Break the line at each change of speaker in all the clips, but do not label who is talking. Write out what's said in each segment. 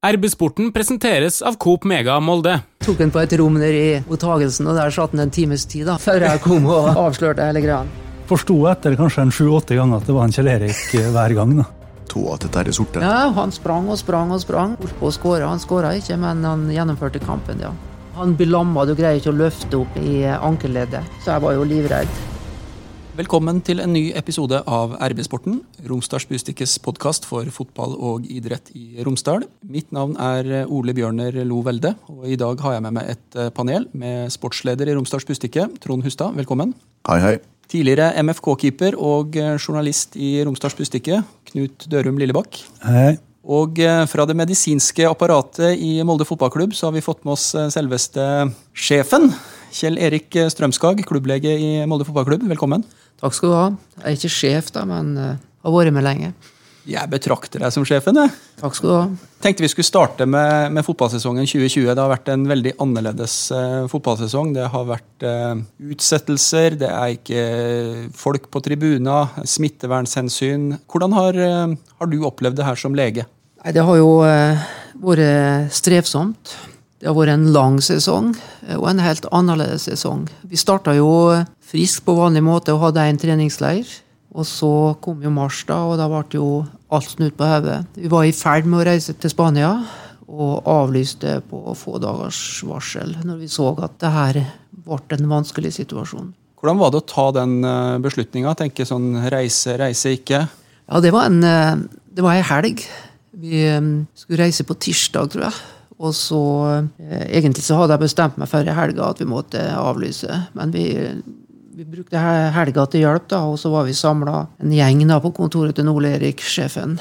RB-sporten presenteres av Coop Mega Molde.
Tok han på et rom der i mottagelsen, og der satt han en times tid da, før jeg kom og avslørte hele greia.
Forsto etter kanskje en sju-åtte ganger at det var en Kjell Erik eh, hver gang. da.
To at dette er sorte.
Ja, han sprang og sprang og sprang. Holdt på å skåre. Han skåra ikke, men han gjennomførte kampen, ja. Han blir lamma, du greier ikke å løfte opp i ankelleddet, så jeg var jo livredd.
Velkommen til en ny episode av RB-sporten, Romsdals Bustikkes podkast for fotball og idrett i Romsdal. Mitt navn er Ole Bjørner Lo Velde, og i dag har jeg med meg et eh, panel med sportsleder i Romsdals Bustikke, Trond Hustad. Velkommen.
Hei, hei.
Tidligere MFK-keeper og eh, journalist i Romsdals Bustikke, Knut Dørum Lillebakk.
Hei.
Og eh, fra det medisinske apparatet i Molde fotballklubb så har vi fått med oss selveste sjefen. Kjell Erik Strømskag, klubblege i Molde fotballklubb. Velkommen.
Takk skal du ha. Jeg er ikke sjef, da, men uh, har vært med lenge.
Jeg betrakter deg som sjefen. jeg.
Takk skal du ha.
Tenkte vi skulle starte med, med fotballsesongen 2020. Det har vært en veldig annerledes uh, fotballsesong. Det har vært uh, utsettelser, det er ikke folk på tribuner, smittevernhensyn. Hvordan har, har, du opplevd det her som lege?
Nei, det har jo vært strevsomt. Det har vært en lang sesong og en helt annerledes sesong. Vi starta jo frisk på vanlig måte og hadde en treningsleir. Og så kom jo mars, da, og da ble jo alt snudd på hodet. Vi var i ferd med å reise til Spania og avlyste på få dagers varsel når vi så at det her ble en vanskelig situasjon.
Hvordan var det å ta den eh, beslutninga? Tenke sånn reise, reise ikke?
Ja, det var en, eh, det var ei helg. Vi eh, skulle reise på tirsdag, tror jeg. Og så Egentlig så hadde jeg bestemt meg før i helga at vi måtte avlyse, men vi vi brukte helga til hjelp, da, og så var vi samla en gjeng da, på kontoret til Ole Erik, sjefen.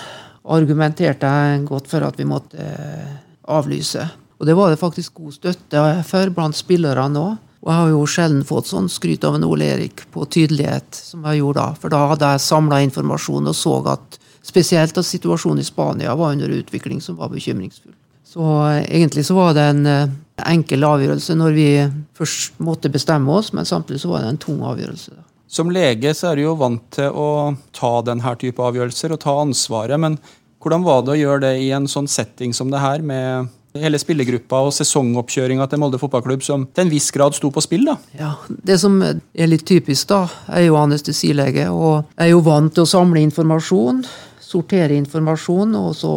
Argumenterte godt for at vi måtte eh, avlyse. Og det var det faktisk god støtte for blant spillerne òg. Og jeg har jo sjelden fått sånn skryt av en Ole Erik på tydelighet som jeg gjorde da. For da hadde jeg samla informasjon og så at spesielt at situasjonen i Spania var under utvikling som var bekymringsfull. Så eh, egentlig så var det en eh, enkel avgjørelse når vi først måtte bestemme oss, men samtidig så var det en tung avgjørelse.
Som lege så er du jo vant til å ta denne type avgjørelser og ta ansvaret. Men hvordan var det å gjøre det i en sånn setting som det her, med hele spillergruppa og sesongoppkjøringa til Molde fotballklubb som til en viss grad sto på spill? da?
Ja, Det som er litt typisk, da, er jo anestesilege, og er jo vant til å samle informasjon, sortere informasjon og så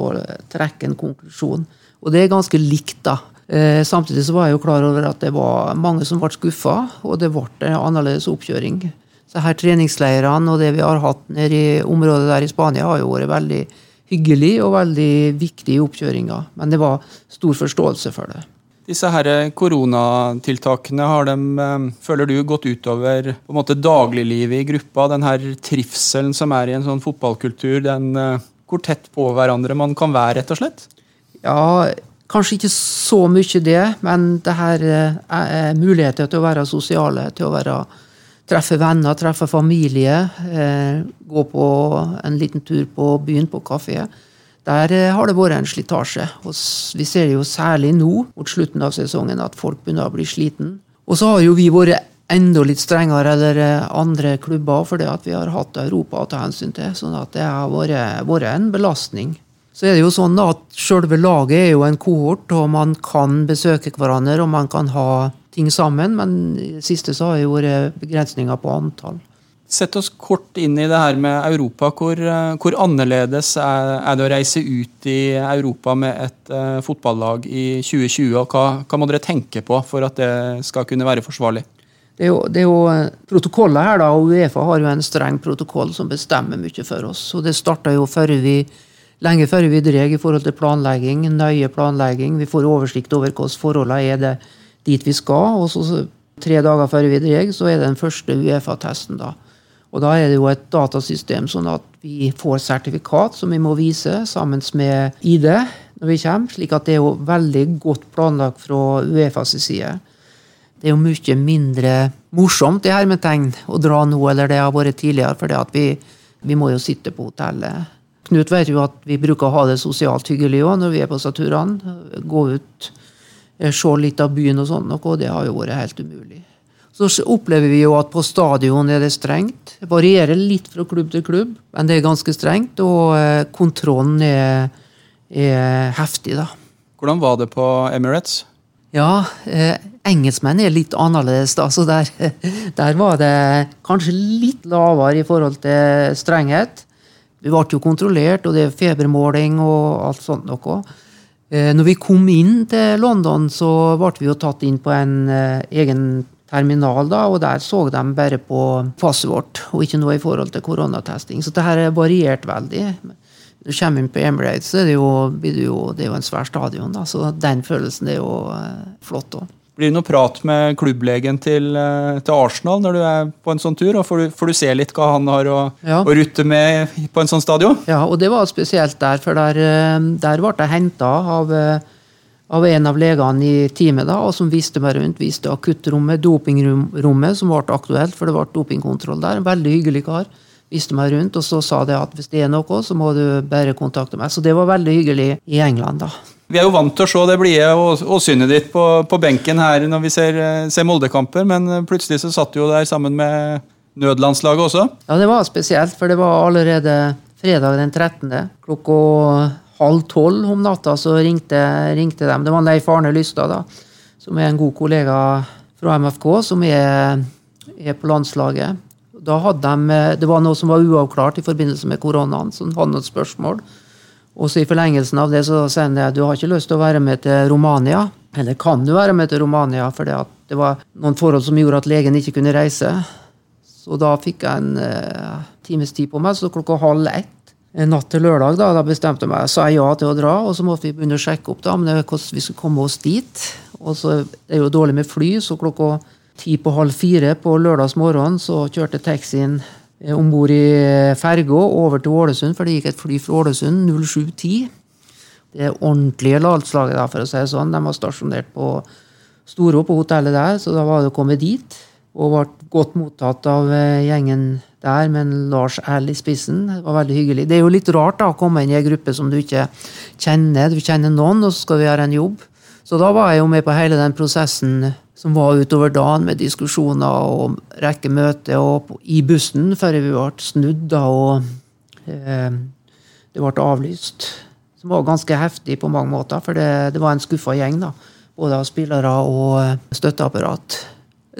trekke en konklusjon. Og det er ganske likt, da. Eh, samtidig så var jeg jo klar over at det var mange som ble skuffa, og det ble en annerledes oppkjøring. Så her Treningsleirene og det vi har hatt nede i området der i Spania, har jo vært veldig hyggelig og veldig viktig i oppkjøringa. Men det var stor forståelse for det.
Disse her koronatiltakene, har de, eh, føler du, gått utover på en måte dagliglivet i gruppa? Den her trivselen som er i en sånn fotballkultur, den, eh, hvor tett på hverandre man kan være, rett og slett?
Ja, kanskje ikke så mye det, men det her er eh, muligheter til å være sosiale, til å være, treffe venner, treffe familie, eh, gå på en liten tur på byen, på kafé. Der eh, har det vært en slitasje. Og vi ser jo særlig nå, mot slutten av sesongen, at folk begynner å bli sliten. Og så har jo vi vært enda litt strengere eller andre klubber fordi at vi har hatt Europa å ta hensyn til. sånn at det har vært, vært en belastning. Så er det jo sånn at Selve laget er jo en kohort, og man kan besøke hverandre og man kan ha ting sammen, men i det siste så har det jo vært begrensninger på antall.
Sett oss kort inn i det her med Europa. Hvor, eh, hvor annerledes er, er, det å reise ut i Europa med et uh, fotballag i 2020? og hva, hva, må dere tenke på for at det skal kunne være forsvarlig?
Det er jo, det er jo protokoller protokollet her, da, og Uefa har jo en streng protokoll som bestemmer mye for oss. og Det starta jo før vi lenge før vi drar i forhold til planlegging, nøye planlegging. Vi får oversikt over hvordan forholdene er det dit vi skal. Og så tre dager før vi drar, så er det den første Uefa-testen. da. Og da er det jo et datasystem sånn at vi får sertifikat som vi må vise sammen med ID når vi kommer. slik at det er jo veldig godt planlagt fra Uefas side. Det er jo mye mindre morsomt i hermetegn å dra nå eller det har vært tidligere, for vi, vi må jo sitte på hotellet Knut vet jo at vi bruker å ha det sosialt hyggelig òg når vi er på turene. Gå ut, eh, se litt av byen og sånn og det har jo vært helt umulig. Så opplever vi jo at på stadion er det strengt. Det varierer litt fra klubb til klubb, men det er ganske strengt. Og eh, kontrollen er, er heftig, da.
Hvordan var det på Emirates?
Ja, eh, engelskmenn er litt annerledes, da. Så der, der var det kanskje litt lavere i forhold til strenghet. Vi ble jo kontrollert, og det er febermåling og alt sånt noe. Eh, når vi kom inn til London, så ble vi jo tatt inn på en eh, egen terminal, da, og der så de bare på passet vårt, og ikke noe i forhold til koronatesting. Så det her er variert veldig. Når du kommer inn på Emirates, så er det jo, det er jo en svær stadion, da, så den følelsen er jo eh, flott òg.
Blir det noe prat med klubblegen til, eh, til Arsenal når du er på en sånn tur? og Får du, får du se litt hva han har å,
Ja.
å rutte med på en sånn stadion?
Ja, og det var spesielt der, for der, eh, der ble jeg henta av, eh, av en av legene i teamet, da, og som viste meg rundt. Viste akuttrommet, dopingrommet, som ble aktuelt, for det ble dopingkontroll der. En veldig hyggelig kar. Viste meg rundt, og så sa det at hvis det er noe, så må du bare kontakte meg. Så det var veldig hyggelig i England, da.
Vi er jo vant til å se det blide og, og synet ditt på, på benken her når vi ser, eh, ser Molde-kamper, men eh, plutselig så satt du jo der sammen med nødlandslaget også.
Ja, det var spesielt, for det var allerede fredag den 13. Klokka halv tolv om natta så ringte, ringte de. Det var Leif Arne Lystad, da, som er en god kollega fra MFK, som er, er på landslaget. Da hadde de, Det var noe som var uavklart i forbindelse med koronaen, så de hadde noen spørsmål. Og så I forlengelsen av det så sier han at du har ikke lyst til å være med til Romania. Eller kan du være med til Romania, for det, det var noen forhold som gjorde at legen ikke kunne reise. Så da fikk jeg en uh, times tid på meg, så klokka halv ett en natt til lørdag da, da bestemte jeg meg, sa jeg ja til å dra, og så måtte vi begynne å sjekke opp da, men det, hvordan vi skulle komme oss dit. Og så Det er jo dårlig med fly, så klokka ti på halv fire på lørdags morgen så kjørte taxien om bord i ferga over til Ålesund, for det gikk et fly fra Ålesund 0710. Det ordentlige landslaget, da, for å si det sånn. De var stasjonert på Storå, på hotellet der, så da var det å komme dit. Og ble godt mottatt av eh, gjengen der, med Lars L i spissen. Det var veldig hyggelig. Det er jo litt rart da, å komme inn i en gruppe som du ikke kjenner. Du kjenner noen, og så skal du gjøre en jobb. Så da var jeg jo med på hele den prosessen som var utover dagen, med diskusjoner og rekke møter og på- i bussen før vi ble snudd da, og eh, det ble avlyst. Som var ganske heftig på mange måter, for det, det var en skuffa gjeng. da, Både av spillere og eh, støtteapparat.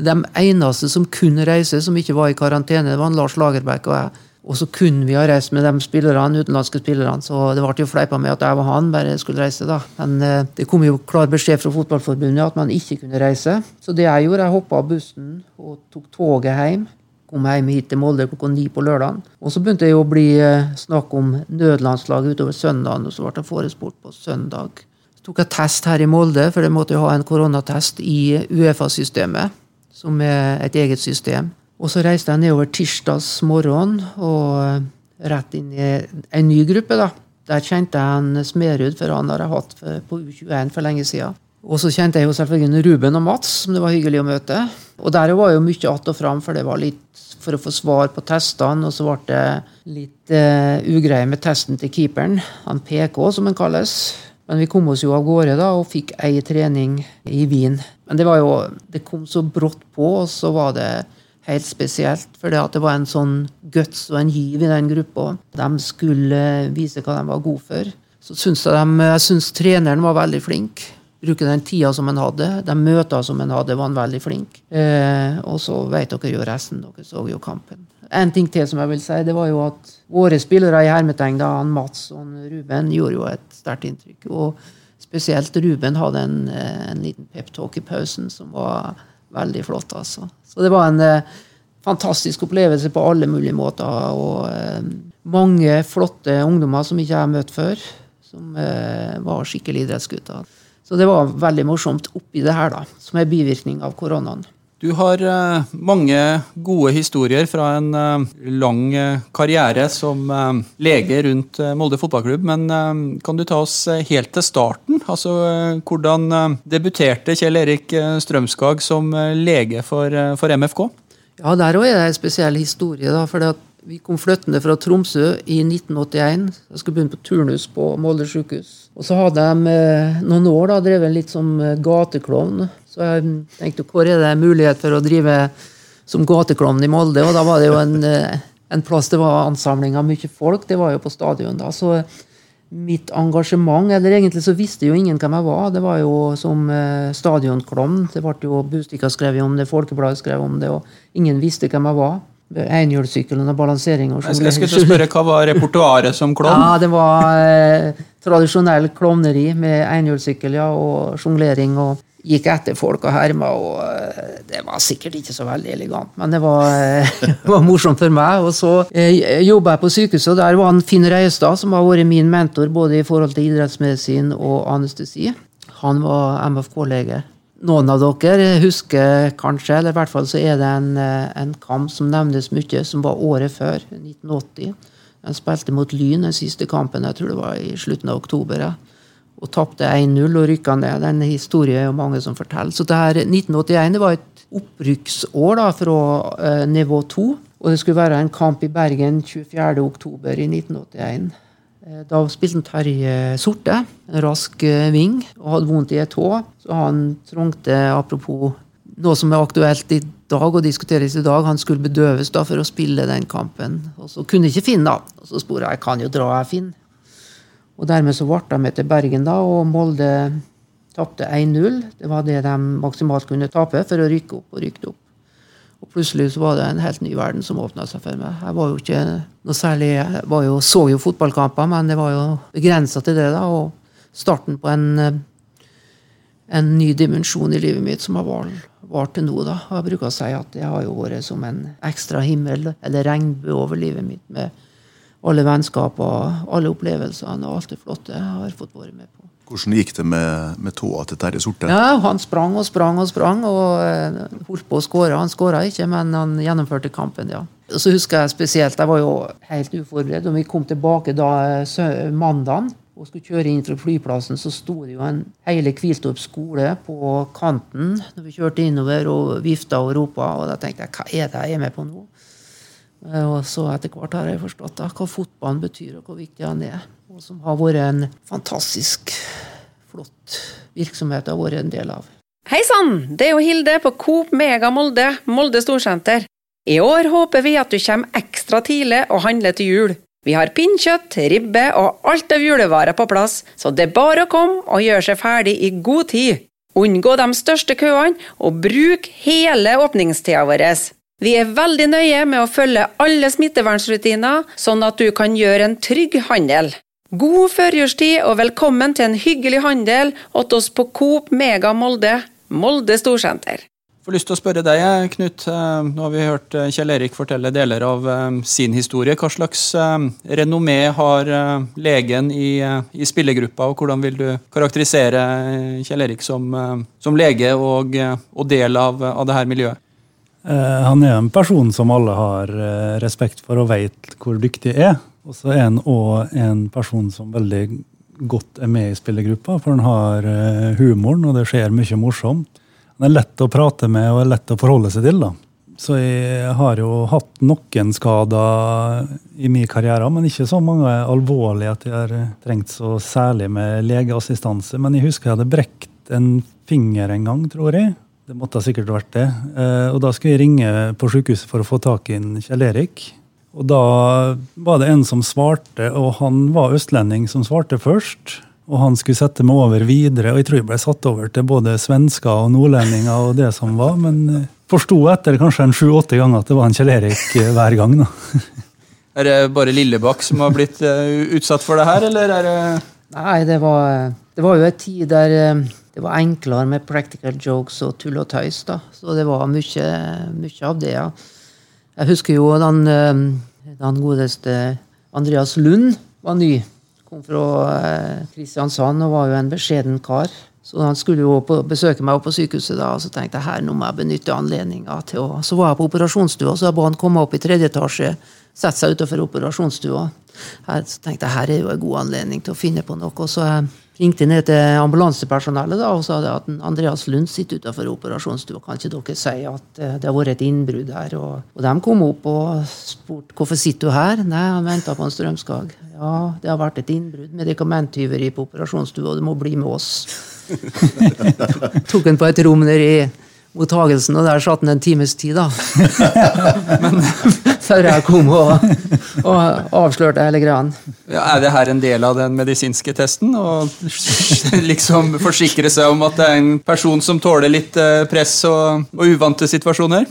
De eneste som kunne reise, som ikke var i karantene, det var Lars Lagerbäck og jeg. Og så kunne vi ha reist med de spillerne, utenlandske spillerne, så det ble jo fleipa med at jeg og han, bare skulle reise, da. Men eh, det kom jo klar beskjed fra Fotballforbundet at man ikke kunne reise. Så det jeg gjorde, jeg hoppa av bussen og tok toget hjem. Kom hjem hit til Molde klokka ni på lørdagen. Og så begynte det å bli eh, snakk om nødlandslag utover søndagen, og så ble jeg forespurt på søndag. Så tok jeg test her i Molde, for det måtte jo ha en koronatest i Uefa-systemet, som er et eget system. Og så reiste jeg nedover tirsdags morgen og eh, rett inn i en ny gruppe. da. Der kjente jeg en Smerud, for han har jeg hatt på U21 for lenge siden. Og så kjente jeg jo selvfølgelig Ruben og Mats, som det var hyggelig å møte. Og der var jo mye att og fram, for det var litt for å få svar på testene, og så ble det litt uh, ugreie med testen til keeperen, han PK, som han kalles. Men vi kom oss jo av gårde da, og fikk ei trening i Wien. Men det var jo, det kom så brått på, og så var det helt spesielt. For det, var en sånn guts og en giv i den gruppa. De skulle vise hva de var gode for. Så syns jeg, de, jeg syns treneren var veldig flink. Bruke den tida som han hadde. De møtene som han hadde, var han veldig flink. Eh, og så vet dere jo resten. Dere så jo kampen. En ting til som jeg vil si, det var jo at våre spillere i hermetegn, da, han Mats og han Ruben, gjorde jo et sterkt inntrykk. Og spesielt Ruben hadde en, eh, en liten peptalk i pausen som var veldig flott, altså. Så det var en eh, fantastisk opplevelse på alle mulige måter. Og eh, mange flotte ungdommer som ikke jeg har møtt før, som eh, var skikkelig idrettsgutter. Så det var veldig morsomt oppi det her, da, som er bivirkning av koronaen.
Du har eh, mange gode historier fra en eh, lang eh, karriere som lege rundt Molde fotballklubb, men kan du ta oss helt til starten? Altså, Hvordan debuterte Kjell Erik Strømskag som lege for, for MFK?
Ja, der òg er det en spesiell historie. da, for Vi kom flyttende fra Tromsø i 1981. Jeg skulle begynne på turnus på Molde sykehus. Og så hadde de noen år da, drevet litt som gateklovn. Så jeg tenkte hvor er det mulighet for å drive som gateklovn i Molde? Og da var det jo en, eh, en plass det var ansamling av mye folk. Det var jo på stadion. da, så mitt engasjement, eller egentlig så visste jo ingen hvem jeg var. Det var jo som eh, stadionklovn. Det ble jo Bustika skrevet om det, Folkebladet skrev om det, og ingen visste hvem jeg var. Enhjulssykkelen og balansering. Og
Jeg skal, jeg skal spørre, Hva var repertoaret som klovn?
Ja, det var eh, tradisjonell klovneri med enhjulssykkel ja, og sjonglering. og Gikk etter folk og herma. og eh, Det var sikkert ikke så veldig elegant, men det var, eh, var morsomt for meg. Og så eh, jobba jeg på sykehuset, og der var Finn Reistad, som har vært min mentor både i forhold til idrettsmedisin og anestesi. Han var MFK-lege. Noen av dere husker kanskje, eller i hvert fall så er det en, eh, en kamp som nevnes mye, som var året før, 1980. Jeg spilte mot Lyn den siste kampen, jeg tror det var i slutten av oktober. Ja. Og tapte 1-0 og rykka ned. Den historien er jo mange som forteller. Så det her 1981 det var et opprykksår da, fra eh, nivå 2. Og det skulle være en kamp i Bergen 24. oktober i 1981. Eh, Da spilte han Terje Sorte, en rask eh, ving, og hadde vondt i et tå. Så han trengte, apropos noe som er aktuelt i dag og diskuteres i dag, han skulle bedøves da for å spille den kampen. Og så kunne ikke Finn, da. Og så jeg jeg kan jo dra, jeg, Finn. Og dermed så ble de til Bergen, da, og Molde tapte 1-0. Det var det de maksimalt kunne tape for å rykke opp og rykte opp. Og plutselig så var det en helt ny verden som åpna seg for meg. Jeg var jo ikke noe særlig, jeg jo, så jo fotballkamper, men det var jo begrensa til det. da, Og starten på en, en ny dimensjon i livet mitt som har vart var til nå. da. Jeg bruker å si at det har jo vært som en ekstra himmel eller regnbue over livet mitt, med alle vennskap og alle opplevelsene og alt det flotte jeg har fått være med på.
Hvordan gikk det med, med tåa til Terje Sorte?
Ja, Han sprang og sprang og sprang og eh, holdt på å skåre. Han skåra ikke, men han gjennomførte kampen, ja. Så husker jeg spesielt, jeg var jo helt uforberedt. og Vi kom tilbake da eh, mandagen og skulle kjøre inn fra flyplassen, så sto det jo en hele Kviltorp skole på kanten når vi kjørte innover og vifta og ropa. Og da tenkte jeg hva er det jeg er med på nå? Eh, Og så etter hvert har jeg forstått da, hva fotballen betyr, og hvor viktig han er. Og som har vært en fantastisk flott virksomhet jeg har vært en del av.
Hei sann, det er jo Hilde på Coop Mega Molde, Molde Storsenter. I år håper vi at du kommer ekstra tidlig og handler til jul. Vi har pinnkjøtt, ribbe og alt av julevarer på plass, så det er bare å komme og gjøre seg ferdig i god tid. Unngå de største køene, og bruk hele åpningstida vår. Vi er veldig nøye med å følge alle smittevernrutiner, sånn at du kan gjøre en trygg handel. God førjulstid og velkommen til en hyggelig handel hos oss på Coop Mega Molde, Molde Storsenter.
Får lyst til å spørre deg, eh, Knut. Eh, Nå har vi hørt eh, Kjell Erik fortelle deler av sin historie. Hva slags renommé har legen i, i spillergruppa, og hvordan vil du karakterisere Kjell Erik som, som lege og, og del av, av det her miljøet?
Eh, Han er en person som alle har eh, respekt for og vet hvor dyktig er. Og så er han òg en person som veldig godt er med i spillergruppa, for han har eh, humoren, og det skjer mye morsomt. Han er lett å prate med og er lett å forholde seg til. da. Så jeg har jo hatt noen skader i min karriere, men ikke så mange alvorlige at jeg har trengt så særlig med legeassistanse. Men jeg husker jeg hadde brekt en finger en gang, tror jeg. Det måtte sikkert vært det. Eh, Og da skulle jeg ringe på sykehuset for å få tak i en Kjell Erik. Og da var det en som svarte, og han var østlending som svarte først. Og han skulle sette meg over videre, og jeg tror jeg ble satt over til både svensker og nordlendinger og det som var, men eh, forsto etter kanskje en sju-åtte ganger at det var en Kjell Erik eh, hver gang. da.
Er det bare Lillebakk som har blitt utsatt for det her, eller er det
Nei, det var, det var jo en tid der det var enklere med practical jokes og tull og tøys. da. Så det var mye, mye av det, ja. Jeg husker jo den, eh, den godeste Andreas Lund var ny. Kom fra eh, Kristiansand og var jo en beskjeden kar. Så han skulle jo besøke meg oppe på sykehuset, da, og så tenkte jeg her nå må jeg benytte anledninga til å Så var jeg på operasjonsstua, så jeg ba han komme opp i tredje etasje, sette seg utenfor operasjonsstua. Her, så tenkte jeg her er jo en god anledning til å finne på noe. Så jeg ringte ned til ambulansepersonellet da, og sa at Andreas Lund sitter utenfor operasjonsstua. Kan ikke dere si at eh, det har vært et innbrudd her? Og, og de kom opp og spurte hvorfor sitter du her. Nei, han venta på en strømskag. Ja, det har vært et innbrudd. Medikamenttyveri på operasjonsstua, og du må bli med oss. Tok han på et rom nede i mottagelsen, og der satt han en times tid, da. Men før jeg kom og, og avslørte hele greia.
Ja, er det her en del av den medisinske testen? Å liksom forsikre seg om at det er en person som tåler litt eh, press og, og uvante situasjoner?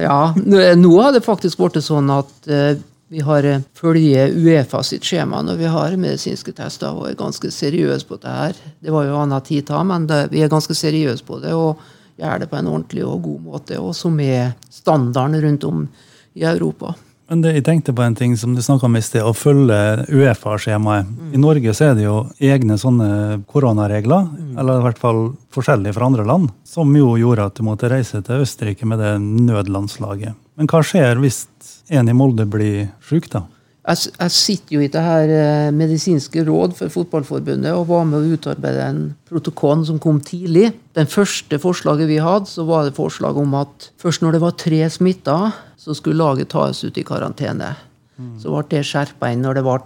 Ja, nå har det faktisk blitt sånn at uh, vi har uh, følger Uefa sitt skjema når vi har medisinske tester, og er ganske seriøse på det her. Det var jo annen tid da, men det, vi er ganske seriøse på det. og gjør det på en ordentlig og god måte, og som er standarden rundt om i Europa.
Men det, jeg tenkte på en ting som du snakka om i sted, å følge Uefa-skjemaet. Mm. I Norge så er det jo egne sånne koronaregler, mm. eller i hvert fall forskjellige fra andre land, som jo gjorde at du måtte reise til Østerrike med det nødlandslaget. Men hva skjer hvis en i Molde blir sjuk, da?
Jeg, jeg, sitter jo i det her eh, medisinske råd for Fotballforbundet og var med å utarbeide en protokoll som kom tidlig. Den første forslaget vi hadde, så var det forslag om at først når det var tre smitta, så skulle laget tas ut i karantene. Mm. Så ble det skjerpa inn når det ble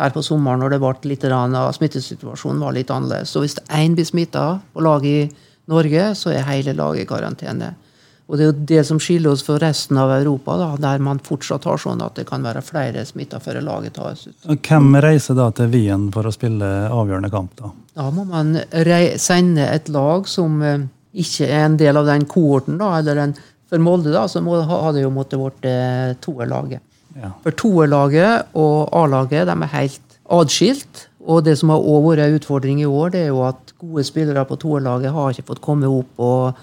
her på sommeren når det ble litt av smittesituasjonen var litt annerledes. Så hvis én blir smitta på laget i Norge, så er hele laget i karantene. Og det er jo det som skiller oss fra resten av Europa, da, der man fortsatt har sånn at det kan være flere smitta før laget tas ut.
Hvem reiser da til Wien for å spille avgjørende kamp, da?
Da må man sende et lag som eh, ikke er en del av den kohorten, da, eller den for Molde da, så må, hadde jo måttet vært eh, toerlaget. Ja. For toerlaget og A-laget de er helt adskilt. Og det som har også vært en utfordring i år, det er jo at gode spillere på toerlaget har ikke fått komme opp og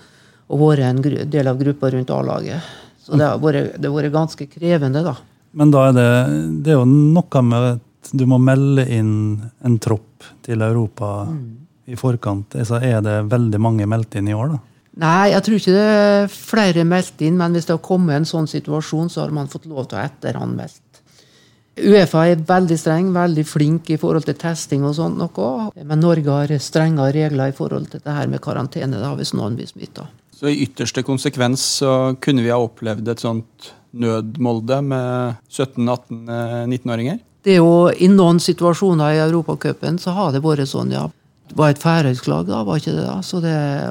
og vært en del av gruppa rundt A-laget. Så det har, vært, det har vært ganske krevende, da.
Men da er det, det er jo noe med at du må melde inn en tropp til Europa mm. i forkant. Så er det veldig mange meldt inn i år, da?
Nei, jeg tror ikke det er flere meldt inn, men hvis det har kommet en sånn situasjon, så har man fått lov til å etteranmeldt. Uefa er veldig streng, veldig flink i forhold til testing og sånt noe. Men Norge har strengere regler i forhold til det her med karantene da, hvis noen blir smitta.
Så i ytterste konsekvens så kunne vi ha opplevd et sånt nødmolde med 17-18-19-åringer?
Det er jo I noen situasjoner i Europacupen så har det vært sånn, ja. Det var et færøysk lag, da, var ikke det? da?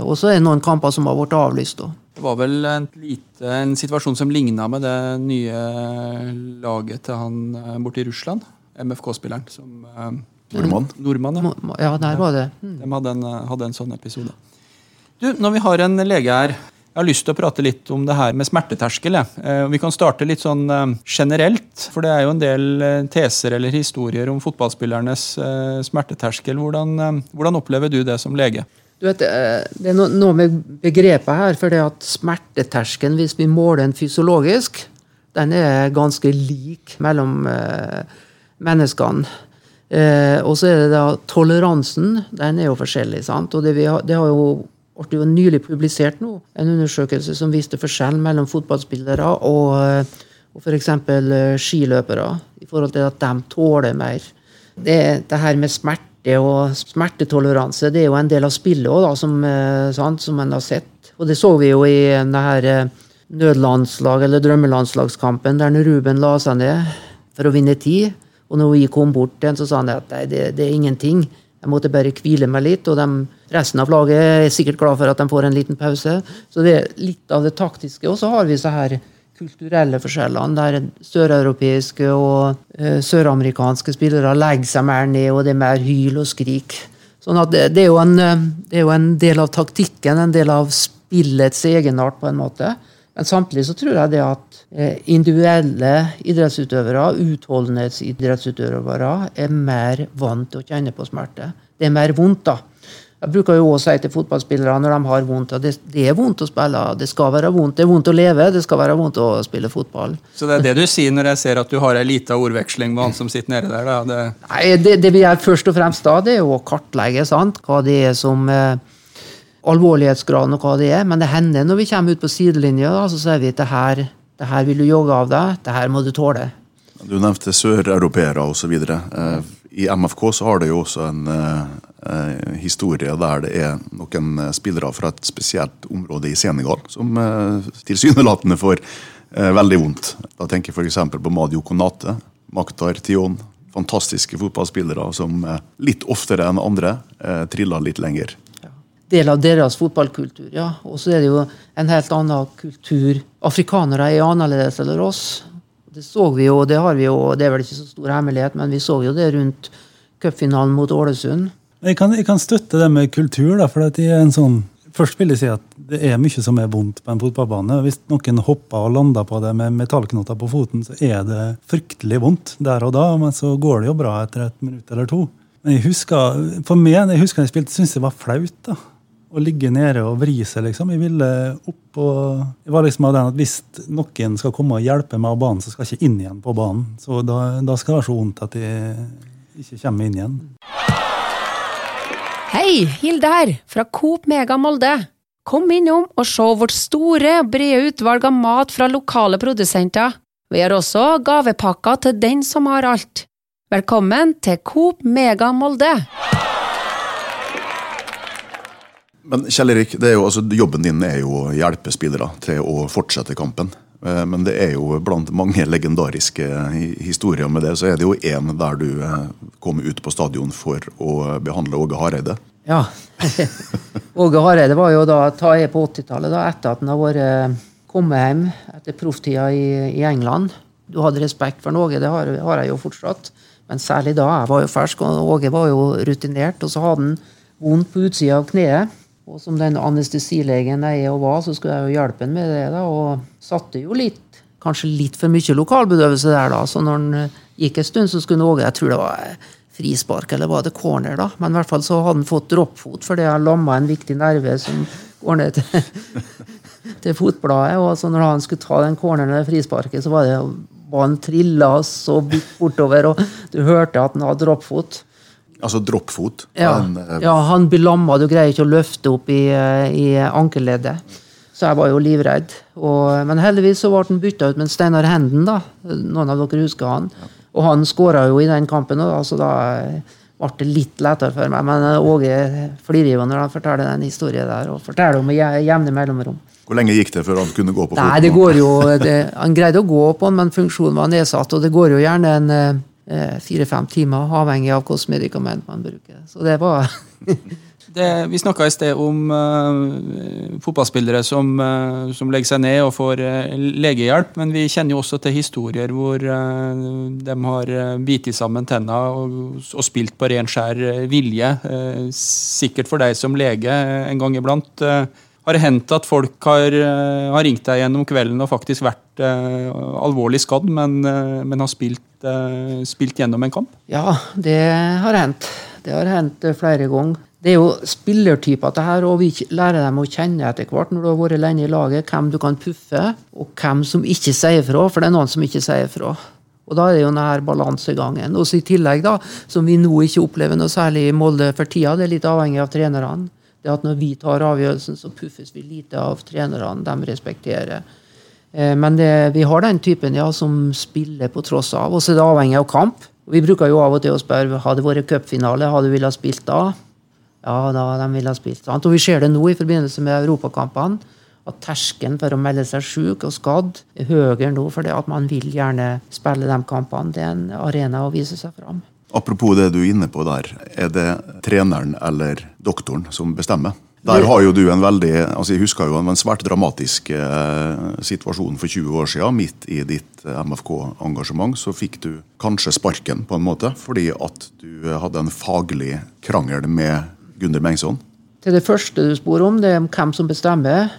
Og så er det noen kamper som har blitt avlyst. da.
Det var vel en, lite, en situasjon som ligna med det nye laget til han eh, borte i Russland. MFK-spilleren som
eh, Nordmann?
Nordmann, ja.
ja, der var det.
Mm. De hadde en, hadde en sånn episode. Du, Når vi har en lege her, jeg har lyst til å prate litt om det her med smerteterskel. Eh, vi kan starte litt sånn eh, generelt, for det er jo en del eh, teser eller historier om fotballspillernes smerteterskel. Hvordan, hvordan opplever du det som lege?
Du vet, Det er noe med begrepet her. for det at Smerteterskelen, hvis vi måler den fysiologisk, den er ganske lik mellom menneskene. og så er det da toleransen. Den er jo forskjellig. sant? Og det, har, det har jo ble jo nylig publisert nå, en undersøkelse som viste forskjell mellom fotballspillere og, eh, og f.eks. Eh, skiløpere, i forhold til at de tåler mer. Det, det her med smerte og smertetoleranse det er jo en del av spillet også, som, eh, sant, som en har sett. Og det så vi jo i denne nødlandslag, eller drømmelandslagskampen, der Ruben la seg ned for å vinne tid. Og når vi kom bort til så sa han at det, det er ingenting. Jeg måtte bare hvile meg litt, og de, resten av laget er sikkert glad for at de får en liten pause. Så det er litt av det taktiske. Og så har vi så her kulturelle forskjellene, der søreuropeiske og uh, søramerikanske spillere legger seg mer ned, og det er mer hyl og skrik. Sånn at det, det, er en, eh, det, er jo en, del av taktikken, en del av spillets egenart, på en måte. Men samtidig så tror jeg det at eh, individuelle idrettsutøvere, utholdenhetsidrettsutøvere, er mer vant til å kjenne på smerte. Det er mer vondt, da. Jeg bruker jo også si til fotballspillere når de har vondt at det, det, er vondt å spille. Det skal være vondt. Det er vondt å leve, det skal være vondt å spille fotball.
Så det er det du sier når jeg ser at du har ei lita ordveksling med han som sitter nede der? Det...
Nei, det, det, vi gjør først og fremst da, det er jo å kartlegge sant? hva det er som eh, alvorlighetsgraden og hva det er. Men det hender når vi kommer ut på sidelinja, da, så sier vi at det her, det her vil du jogge av deg, det her må du tåle.
Du nevnte søreuropeere osv. Eh, I MFK så har det jo også en eh, historie der det er noen eh, spillere fra et spesielt område i Senegal som eh, tilsynelatende får eh, veldig vondt. Da tenker jeg f.eks. på Madio Konate, Maktar Tion. Fantastiske fotballspillere som eh, litt oftere enn andre eh, triller litt lenger
del av deres fotballkultur. ja. Og så er det jo en helt annen kultur. Afrikanere er annerledes enn oss. Det så vi jo, det har vi jo, det er vel ikke så stor hemmelighet, men vi så jo det rundt cupfinalen mot Ålesund.
Jeg kan, jeg kan støtte det med kultur. da, for det er en sånn, Først vil jeg si at det er mye som er vondt på en fotballbane. Hvis noen hopper og lander på det med metallknotter på foten, så er det fryktelig vondt der og da, men så går det jo bra etter et minutt eller to. Men jeg husker, for meg, jeg husker jeg spilte, syntes det var flaut. da, Å ligge nede og vri seg, liksom. Jeg ville opp og Jeg var liksom av den at hvis noen skal komme og hjelpe meg av banen, så skal jeg ikke inn igjen på banen. Så da, da skal det være så vondt at jeg ikke kommer inn igjen.
Hei, Hilde her, fra Coop Mega Molde. Kom innom og se vårt store, brede utvalg av mat fra lokale produsenter. Vi har også gavepakker til den som har alt. Velkommen til Coop Mega Molde.
Men Kjell Erik, er jo, altså, jobben din er jo å hjelpe spillere til å fortsette kampen. Eh, Men det er jo blant mange legendariske historier med det, så er det jo én der du eh, kom ut på stadion for å behandle Åge Hareide.
Ja. Åge Hareide var jo da ta jeg på 80-tallet, da, etter at han har vært kommet hjem etter profftida i, i England. Du hadde respekt for Åge, det har, har jeg jo fortsatt. Men særlig da. Jeg var jo fersk, og Åge var jo rutinert. Og så hadde han vondt på utsida av kneet. Og som den anestesilegen jeg er og var, så skulle jeg jo hjelpe han med det. da, Og satte jo litt, kanskje litt for mye lokalbedøvelse der, da. Så når han eh, gikk en stund, så skulle Åge Jeg tror det var eh, frispark, eller var det corner, da? Men i hvert fall så hadde han fått droppfot fordi jeg lamma en viktig nerve som går ned til, til fotbladet. Og så når han skulle ta den corneren eller frisparket, så var det var han trilla så vidt bortover, og du hørte at han hadde droppfot.
Altså droppfot.
Ja,
En, eh,
ja, han blir lamma, du greier ikke å løfte opp i, eh, i ankelleddet. Så jeg var jo livredd. Og, men heldigvis så ble han bytta ut med Steinar Henden, da. Noen av dere husker han. Og han skåra jo i den kampen, da, så da eh, ble det litt lettere for meg. Men Åge flirer jo når han forteller den historien der, og forteller om jevne mellomrom.
Hvor lenge gikk det før han kunne gå på foten?
Nei, det går jo det, Han greide å gå på den, men funksjonen var nedsatt, og det går jo gjerne en fire-fem timer, avhengig av hvilket medikament man bruker. Så det var
Det, vi snakka i sted om uh, fotballspillere som, uh, som legger seg ned og får uh, legehjelp, men vi kjenner jo også til historier hvor de har bitt sammen tenna og, og spilt på ren skjær eh, vilje. Eh, sikkert for deg som lege eh, en gang iblant. eh, har det hendt at folk har, eh, har ringt deg gjennom kvelden og faktisk vært eh, alvorlig skadd, men, eh, men har spilt, eh, spilt gjennom en kamp?
Ja, det har hendt. Det har hendt eh, flere ganger. Det er jo spillertyper her, og vi lærer dem å kjenne etter hvert når du har vært lenge i laget, hvem du kan puffe, og hvem som ikke sier fra, for det er noen som ikke sier fra. Og da er det jo denne balansegangen. Og i tillegg, da, som vi nå ikke opplever noe særlig i Molde for tida, det er litt avhengig av trenerne. Det at når vi tar avgjørelsen, så puffes vi lite av trenerne. De respekterer. Eh, Men det, vi har den typen ja, som spiller på tross av. Og så er det avhengig av kamp. Vi bruker jo av og til å spørre hadde det vært cupfinale, hadde du villet ha spilt da? Ja, da de ville ha spilt. Sant? Og vi ser det nå i forbindelse med europakampene. At terskelen for å melde seg syk og skadd er høyere nå fordi at man vil gjerne spille de kampene. Det er en arena å vise seg fram.
Apropos det du er inne på der, er det treneren eller doktoren som bestemmer? Der har jo du en veldig, altså Jeg husker jo en svært dramatisk eh, situasjon for 20 år siden. Midt i ditt eh, MFK-engasjement så fikk du kanskje sparken, på en måte, fordi at du eh, hadde en faglig krangel med Gunder Mengsson.
Til det første du spør om, det er hvem som bestemmer.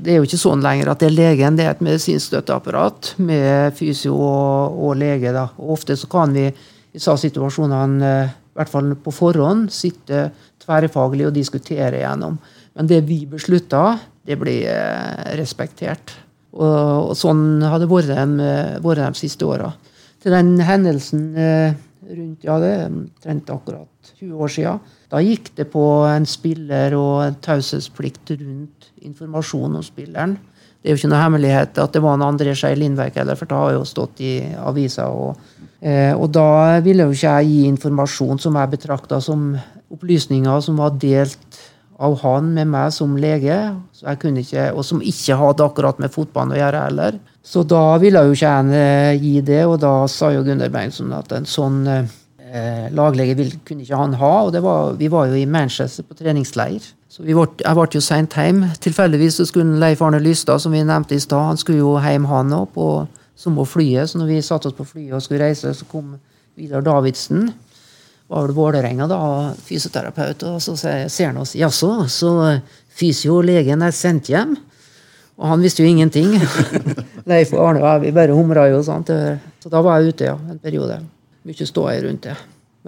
Det er jo ikke sånn lenger at det er legen, det er et medisinsk støtteapparat med fysio og, og lege. Da. Og ofte så kan vi i disse situasjonene, eh, i hvert fall på forhånd, sitte tverrfaglig å diskutere gjennom. Men det vi beslutter, det blir eh, respektert. Og, og sånn har det vært de, vært de siste åra. Til den hendelsen eh, rundt ja, det omtrent akkurat 20 år siden, da gikk det på en spiller og en taushetsplikt rundt informasjon om spilleren. Det er jo ikke noe hemmelighet at det var en André Skei Lindverk, heller, for det har jo stått i avisa. Og, eh, og da ville jo ikke jeg gi informasjon som jeg betrakta som opplysninger som var delt av han med meg som lege, ikke, og som ikke hadde akkurat med fotballen å gjøre heller. Så da ville jo ikke jeg eh, gi det, og da sa jo Gunnar Bengtsson at en sånn eh, laglege vil, kunne ikke han ha. Og var, vi var jo i Manchester på treningsleir. Så ble, jeg ble jo seint hjem. Tilfeldigvis så skulle Leif Arne Lystad, som vi nevnte i stad, han skulle jo hjem han òg på må flyet. Så når vi satte oss på flyet og skulle reise, så kom Vidar Davidsen. Var vel Vålerenga, da, fysioterapeut. Og så ser han oss. Jaså, så fysiolegen er sendt hjem? Og han visste jo ingenting. Leif og Arne og jeg, vi bare humra jo. Sant? Så da var jeg ute, ja, en periode. Mye ståhei rundt det.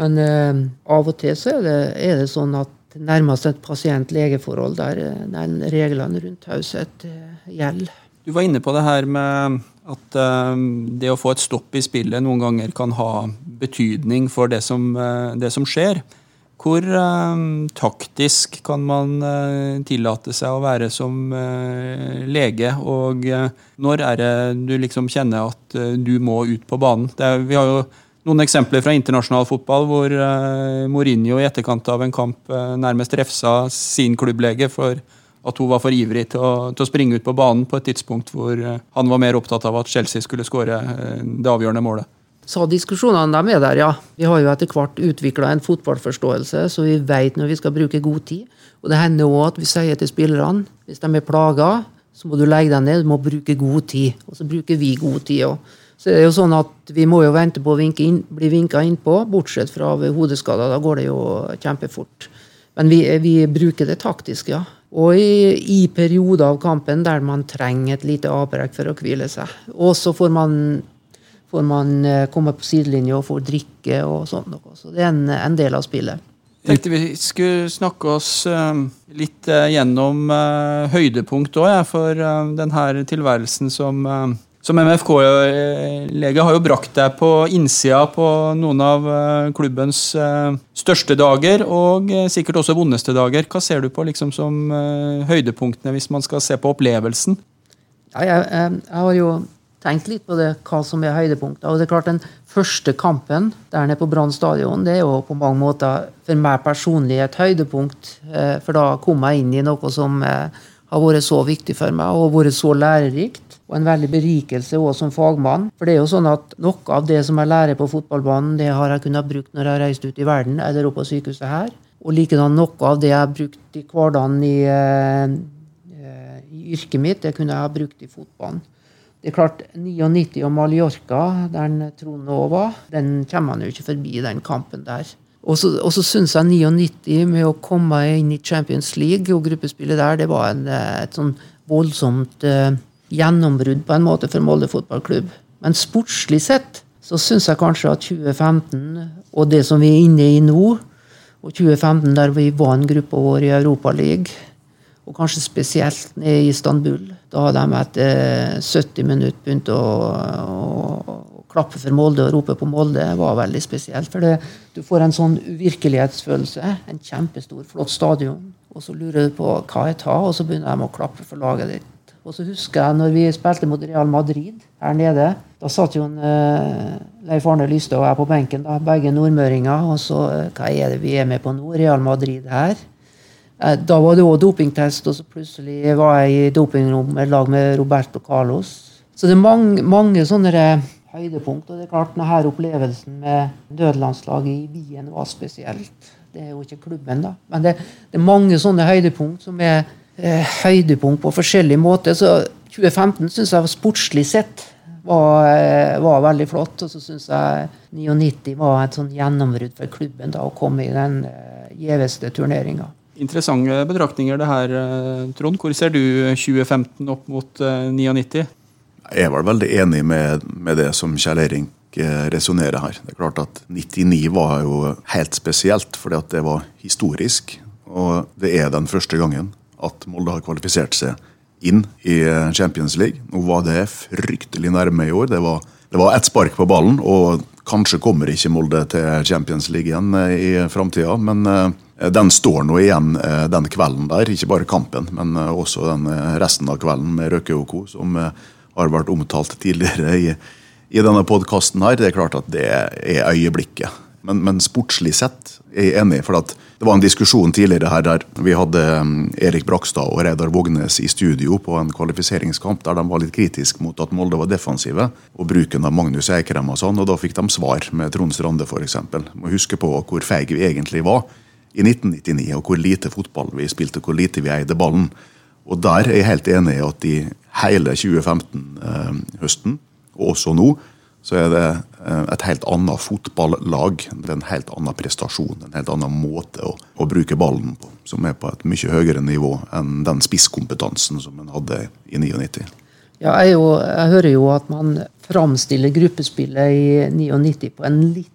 Men eh, av og til så er det, er det sånn at nærmest et pasient-lege-forhold der, den reglene rundt taushet eh, gjelder.
Du var inne på det her med at uh, det å få et stopp i spillet noen ganger kan ha betydning for det som, det som skjer. Hvor taktisk kan man tillate seg å være som lege? Og når er det du liksom kjenner at du må ut på banen? Er, vi har jo noen eksempler fra internasjonal fotball hvor Mourinho i etterkant av en kamp nærmest refsa sin klubblege for at hun var for ivrig til å, til å, springe ut på banen på et tidspunkt hvor eh, han var mer opptatt av at Chelsea skulle skåre eh, det avgjørende målet.
Så diskusjonene de er der, ja. Vi har jo etter hvert utvikla en fotballforståelse, så vi vet når vi skal bruke god tid. Og det hender òg at vi sier til spillerne hvis de er plaga, så må du legge deg ned, du må bruke god tid. Og så bruker vi god tid òg. Så det er jo sånn at Vi må jo vente på å inn, bli vinka innpå, bortsett fra ved hodeskader. Da går det jo kjempefort. Men vi, vi bruker det taktisk, ja. Og i, i, perioder av kampen der man trenger et lite avbrekk for å hvile seg. Og så får man, får man eh, komme på sidelinja og få drikke og sånn noe. Så det er en, en del av spillet.
Jeg tenkte vi skulle snakke oss uh, litt uh, gjennom høydepunkt òg, for denne tilværelsen som som MFK-lege har jo brakt deg på innsida på noen av eh, klubbens eh, største dager, og eh, sikkert også vondeste dager. Hva ser du på liksom som høydepunktene hvis man skal se på opplevelsen?
Ja, jeg, jeg, har jo tenkt litt på det, hva som er høydepunkter. Og det er klart Den første kampen der nede på Brann stadion det er jo på mange måter for meg personlig et høydepunkt. For da kom jeg inn i noe som har vært så viktig for meg og vært så lærerikt og en veldig berikelse også som fagmann. For det er jo sånn at noe av det som jeg lærer på fotballbanen, det har jeg kunnet brukt når jeg har reist ut i verden eller oppe på sykehuset her. Og likedan noe av det jeg har brukt i hverdagen i, uh, i yrket mitt, det kunne jeg ha brukt i fotballen. Det er klart, 99 og Mallorca, der Trond nå var, den kommer man jo ikke forbi, den kampen der. Og så, og så syns jeg 99 med å komme inn i Champions League og gruppespillet der, det var en, eh, et sånn voldsomt uh, gjennombrudd på en måte for Molde fotballklubb. Men sportslig sett så syns jeg kanskje at 2015 og det som vi er inne i nå, og 2015 der vi vant gruppa vår i Europaligaen, og kanskje spesielt i Istanbul, da de etter 70 minutter begynt å, å, å klappe for Molde og rope på Molde, var veldig spesielt. For du får en sånn uvirkelighetsfølelse. En kjempestor, flott stadion. Og så lurer du på hva jeg tar, og så begynner de å klappe for laget ditt. Og så husker jeg når vi spilte mot Real Madrid her nede. Da satt jo en, uh, Leif Arne Lystad og jeg på benken, da, begge nordmøringer. Og så uh, Hva er det vi er med på nå? Real Madrid her. Uh, da var det òg dopingtest, og så plutselig var jeg i dopingrom i lag med Roberto Carlos. Så det er mange, mange sånne høydepunkt. Og det er klart, denne opplevelsen med nødlandslaget i Wien var spesielt. Det er jo ikke klubben, da. Men det, det er mange sånne høydepunkt som er eh, høydepunkt på forskjellige måter. Så 2015 syns jeg sportslig sett var, eh, var, veldig flott. Og så syns jeg 99 var et sånn gjennombrudd for klubben da, å komme i den eh, gjeveste turneringa.
Interessante betraktninger det her, eh, Trond. Hvor ser du 2015 opp mot 99? Eh,
jeg vel veldig enig med, med det som Kjell Erik resonnerer her. Det er klart at 99 var jo helt spesielt, fordi at det var historisk. Og det er den første gangen at Molde har kvalifisert seg inn i eh, Champions League. Nå var det fryktelig nærme i år. Det var, det var spark på ballen, og kanskje kommer ikke Molde til Champions League igjen eh, i framtida. Men den står nå igjen den kvelden der. Ikke bare kampen, men også den resten av kvelden med Røkke og co., som har vært omtalt tidligere i, i denne podkasten her. Det er klart at det er øyeblikket. Men, men sportslig sett er jeg enig. for det var en diskusjon tidligere her der vi hadde um, Erik Brakstad og Reidar Vågnes i studio på en kvalifiseringskamp der de var litt kritiske mot at Molde var defensive og bruken av Magnus Eikrem og sånn, og da fikk de svar med Trond Strande f.eks. Må huske på hvor feige vi egentlig var i 1999, og hvor lite fotball vi spilte, og hvor lite vi eide ballen. Og der er jeg helt enig i at i hele 2015-høsten, eh, og også nå, så er det eh, et helt annet fotballag. Det er en helt annen prestasjon, en helt annen måte å, å bruke ballen på. Som er på et mye høyere nivå enn den spisskompetansen som en hadde i 99.
Ja, jeg, jo, jeg, hører jo at man framstiller gruppespillet i 99 på en litt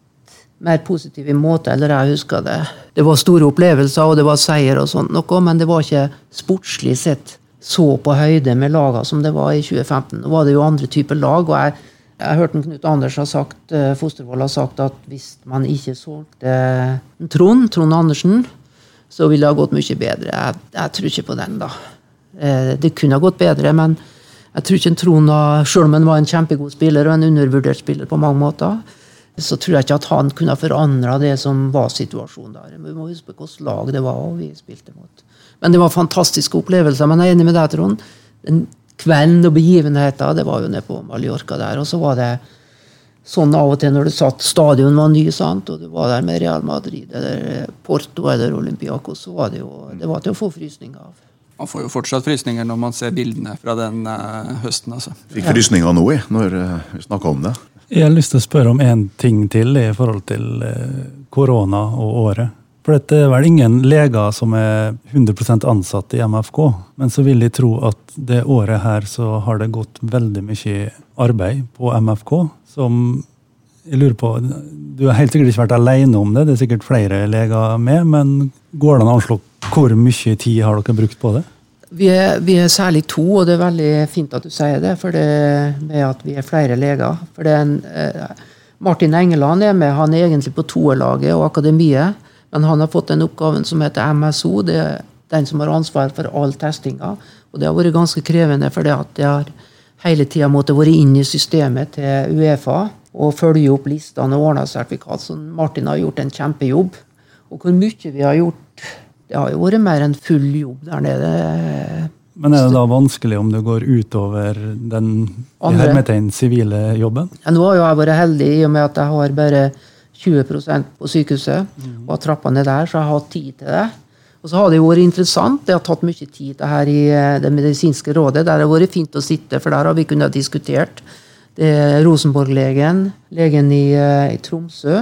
mer positiv måte, eller jeg husker det. Det var store opplevelser, og det var seier og sånt noe, men det var ikke sportslig sett så på høyde med lagene som det var i 2015. Nå var det jo andre typer lag, og jeg jeg hørte Knut Anders har sagt, uh, Fostervoll har sagt at hvis man ikke solgte Trond, Trond Andersen, så ville det ha gått mye bedre. Jeg, jeg tror ikke på den, da. Uh, det kunne ha gått bedre, men jeg tror ikke Trond, selv om han var en kjempegod spiller og en undervurdert spiller på mange måter, så tror jeg ikke at han kunne ha forandra det som var situasjonen der. Vi må huske på hvilket lag det var og vi spilte mot. Men det var fantastiske opplevelser. Men jeg er enig med deg, Trond. Den kvelden og begivenheten, det var jo nede på Mallorca der. Og så var det sånn av og til når du satt stadion var ny, sant? og du var der med Real Madrid eller Porto eller Olympiakos, så var det jo det var til å få frysninger av.
Man får jo fortsatt frysninger når man ser bildene fra den uh, høsten. altså.
Fikk frysninger nå, jeg, når uh, vi snakka om det.
Jeg har lyst til å spørre om én ting til i forhold til uh, korona og året. For det er vel ingen leger som er 100 ansatt i MFK. Men så vil jeg tro at det året her så har det gått veldig mye arbeid på MFK. Som jeg lurer på Du har helt sikkert ikke vært alene om det, det er sikkert flere leger med. Men går det an å anslå hvor mye tid har dere brukt på det?
Vi er, vi er, særlig to, og det er veldig fint at du sier det. For det med at vi er flere leger. For det er en, eh, Martin Engeland er med, han er egentlig på toerlaget og akademiet. Men han har fått den oppgaven som heter MSO. Det er den som har ansvar for all testinga. Og det har vært ganske krevende, for det at jeg har hele tida måttet være inn i systemet til Uefa og følge opp listene og ordne sertifikat. Så Martin har gjort en kjempejobb. Og hvor mye vi har gjort, det har jo vært mer enn full jobb der nede.
Men er det da vanskelig om det går utover den hermetegn sivile jobben?
Ja, nå har jeg vært heldig i og med at jeg har bare 20% på sykehuset mm. og har trappa ned der, så jeg har hatt tid til det. Og så har det jo vært interessant. Det har tatt mye tid det her i eh, Det medisinske rådet. Der har det vært fint å sitte, for der har vi kunnet diskutert. Det er Rosenborg-legen, legen i, eh, i, Tromsø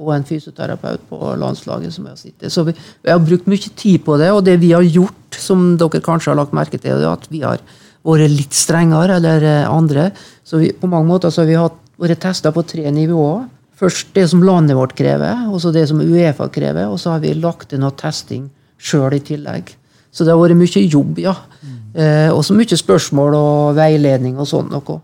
og en fysioterapeut på landslaget som har sittet. Så vi, vi, har brukt mye tid på det, og det vi har gjort, som dere kanskje har lagt merke til, er at vi har vært litt strengere eller eh, andre. Så vi, på mange måter så har vi hatt, vært testa på tre nivåer. Først det som landet vårt krever, og så det som Uefa krever. Og så har vi lagt inn noe testing sjøl i tillegg. Så det har vært mye jobb, ja. Mm. Eh, og så mye spørsmål og veiledning og sånn noe.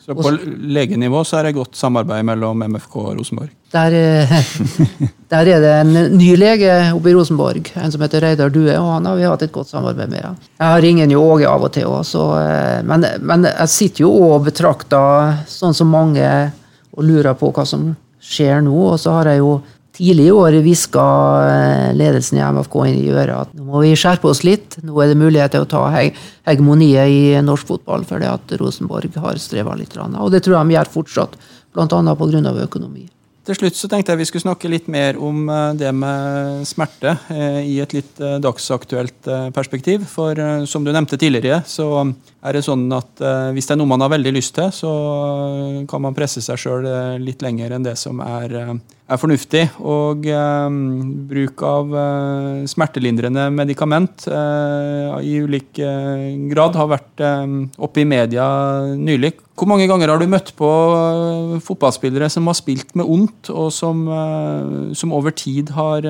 Så på legenivå så er det godt samarbeid mellom MFK og Rosenborg?
Der, eh, der er det en ny lege oppe i Rosenborg, en som heter Reidar Due, og han har vi hatt et godt samarbeid med. Ja. Jeg ringer jo Åge av og til òg, eh, men, men, jeg sitter jo og betrakter sånn som mange og lurer på hva som skjer nå. Og så har jeg jo tidlig i år hviska eh, ledelsen i MFK inn i øret at nå må vi skjerpe oss litt. Nå er det mulighet til å ta hegemoniet i norsk fotball fordi at Rosenborg har streva litt. Og det tror jeg de gjør fortsatt, bl.a. pga. økonomi.
Til slutt så tenkte jeg vi skulle snakke litt mer om eh, det med smerte eh, i et litt dagsaktuelt perspektiv. For som du nevnte tidligere, så er det sånn at hvis det er noe man har veldig lyst til, så kan man presse seg sjøl litt lenger enn det som er er fornuftig. Og eh, bruk av eh, smertelindrende medikament eh, i ulik eh, grad har vært eh, oppe i media nylig. Hvor mange ganger har du møtt på eh, fotballspillere som har spilt med ondt, og som, som over tid har,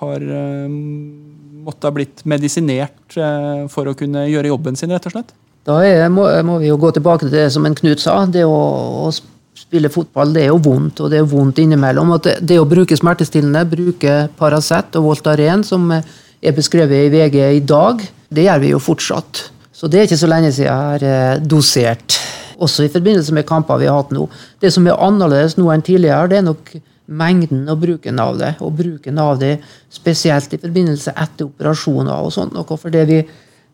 har måttet ha blitt medisinert for å kunne gjøre jobben sin, rett og slett?
Da er, må, må, vi jo gå tilbake til det som en Knut sa. det å, å spille fotball, det er jo vondt, og det er vondt innimellom. At det, det, å bruke smertestillende, bruke Paracet og Voltaren, som er beskrevet i VG i dag, det gjør vi jo fortsatt. Så det er ikke så lenge siden jeg har eh, dosert. Også i forbindelse med kamper vi har hatt nå. Det som er annerledes nå enn tidligere, det er nok mengden og bruken av det. Og bruken av det spesielt i forbindelse etter operasjoner og sånt. For det, vi,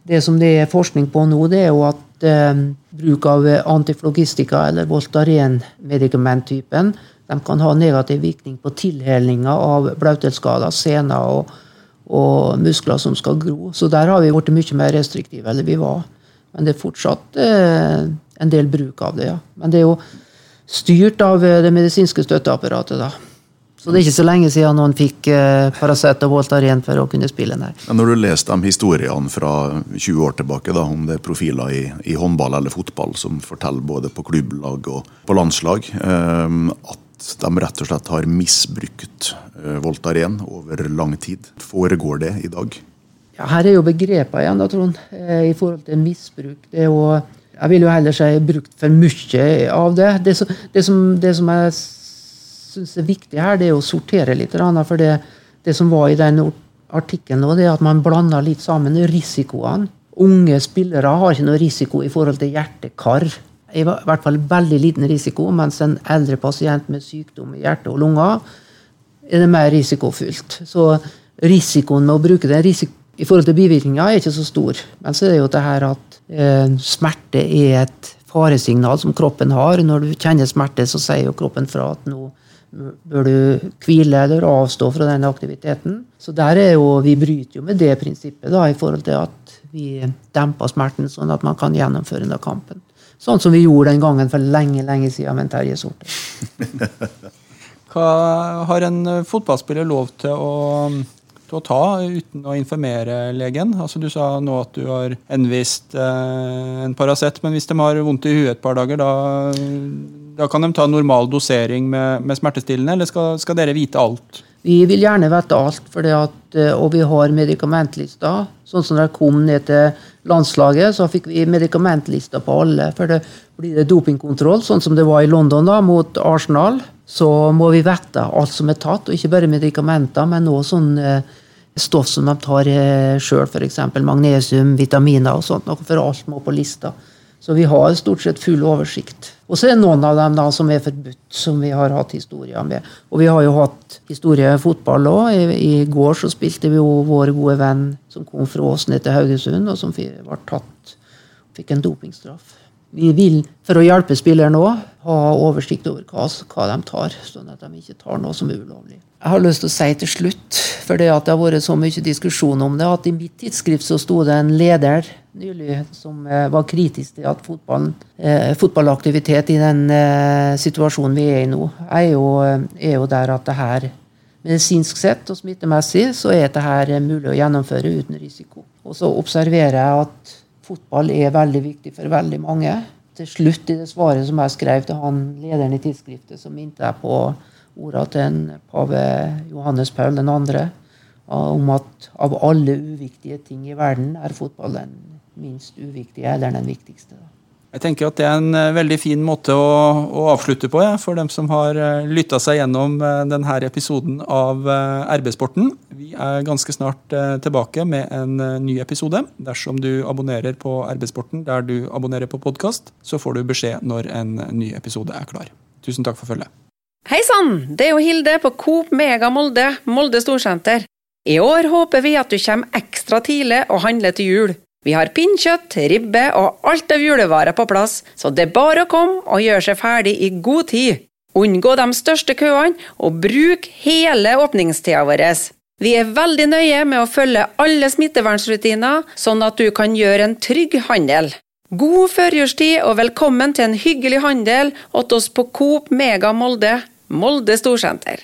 det som det er forskning på nå, det er jo at eh, bruk av antiflogistika eller Voltaren-medikamenttypen de kan ha negativ virkning på tilhelninga av blautelskader, sener og, og, muskler som skal gro. Så der har vi blitt mye mer restriktive enn vi var. Men det er fortsatt eh, en del bruk av det, ja. Men det er jo styrt av eh, det medisinske støtteapparatet, da. Så det er ikke så lenge siden noen fikk eh, Paracet og Voltaren for å kunne spille, den
her. når du leser de historiene fra 20 år tilbake, da, om det er profiler i, i håndball eller fotball som forteller både på klubblag og på landslag, eh, at de rett og slett har misbrukt eh, Voltaren over lang tid. Foregår det i dag?
Ja, her er jo begrepene igjen, da, Trond, eh, i forhold til misbruk. Det er jo, jeg vil jo heller si brukt for mye av det. Det som, det som, det som jeg syns er viktig her, det er å sortere litt. For det, det som var i den artikkelen, det er at man blander litt sammen risikoene. Unge spillere har ikke noe risiko i forhold til hjertekar. I hvert fall veldig liten risiko, mens en eldre pasient med sykdom i hjerte og lunger er det mer risikofylt. Så risikoen med å bruke det i forhold til bivirkninger er ikke så stor. Men så er det jo det her at eh, smerte er et faresignal som kroppen har. Når du kjenner smerte, så sier jo kroppen fra at nå bør du hvile eller avstå fra den aktiviteten. Så der er jo, Vi bryter jo med det prinsippet da, i forhold til at vi demper smerten, sånn at man kan gjennomføre den kampen. Sånn som vi gjorde den gangen for lenge lenge siden med Terje Sorte.
Hva har en fotballspiller lov til å til å ta uten å informere legen? Altså Du sa nå at du har henvist eh, en Paracet, men hvis de har vondt i huet et par dager, da, da kan de ta normal dosering med, med smertestillende, eller skal, skal, dere vite alt?
Vi vil gjerne vite alt, at, eh, og vi har medikamentlister. Sånn som da jeg kom ned til landslaget, så fikk vi medikamentlister på alle. For det blir det dopingkontroll, sånn som det var i London da, mot Arsenal så må vi vite alt som er tatt, og ikke bare medikamenter, men også sånn eh, stoff som de tar eh, sjøl, f.eks. magnesium, vitaminer og sånt. For alt må på lista. Så vi har stort sett full oversikt. Og så er det noen av dem da som er forbudt, som vi har hatt historier med. Og vi har jo hatt historie i fotball òg. I, I, går så spilte vi jo vår gode venn som kom fra Åsne til Haugesund, og som ble tatt, fikk en dopingstraff. Vi vil, for å hjelpe spilleren òg, ha oversikt over hva, hva, de tar, sånn at de ikke tar noe som er ulovlig. Jeg har lyst til å si til slutt, for det, det har vært så mye diskusjon om det, at i mitt tidsskrift så sto det en leder nylig som eh, var kritisk til at fotballen, eh, fotballaktivitet i den eh, situasjonen vi er i nå, er jo, eh, er jo der at det her medisinsk sett og smittemessig så er det her mulig å gjennomføre uten risiko. Og så observerer jeg at fotball er veldig viktig for veldig mange. Til slutt i det svaret som jeg skrev til han lederen i tidsskriftet, så minte jeg på ordene til en pave Johannes Paul 2. om at av alle uviktige ting i verden er fotball den minst uviktige, eller den viktigste. Da.
Jeg tenker at Det er en eh, veldig fin måte å, å avslutte på ja, for dem som har eh, lytta seg gjennom eh, denne episoden av RB-sporten. Vi er ganske snart tilbake med en ny episode. Dersom du abonnerer på RB-sporten der du abonnerer på podkast, så får du beskjed når en ny episode er klar. Tusen takk for følget.
Hei sann! Det er jo Hilde på Coop Mega Molde, Molde Storsenter. I år håper vi at du kommer ekstra tidlig og handler til jul. Vi har pinnkjøtt, ribbe og alt av julevarer på plass, så det er bare å komme og gjøre seg ferdig i god tid. Unngå de største køene, og bruk hele åpningstida vår. Vi er veldig nøye med å følge alle smittevernrutiner, sånn at du kan gjøre en trygg handel. God førjulstid og velkommen til en hyggelig handel hos oss på Coop Mega Molde, Molde Storsenter.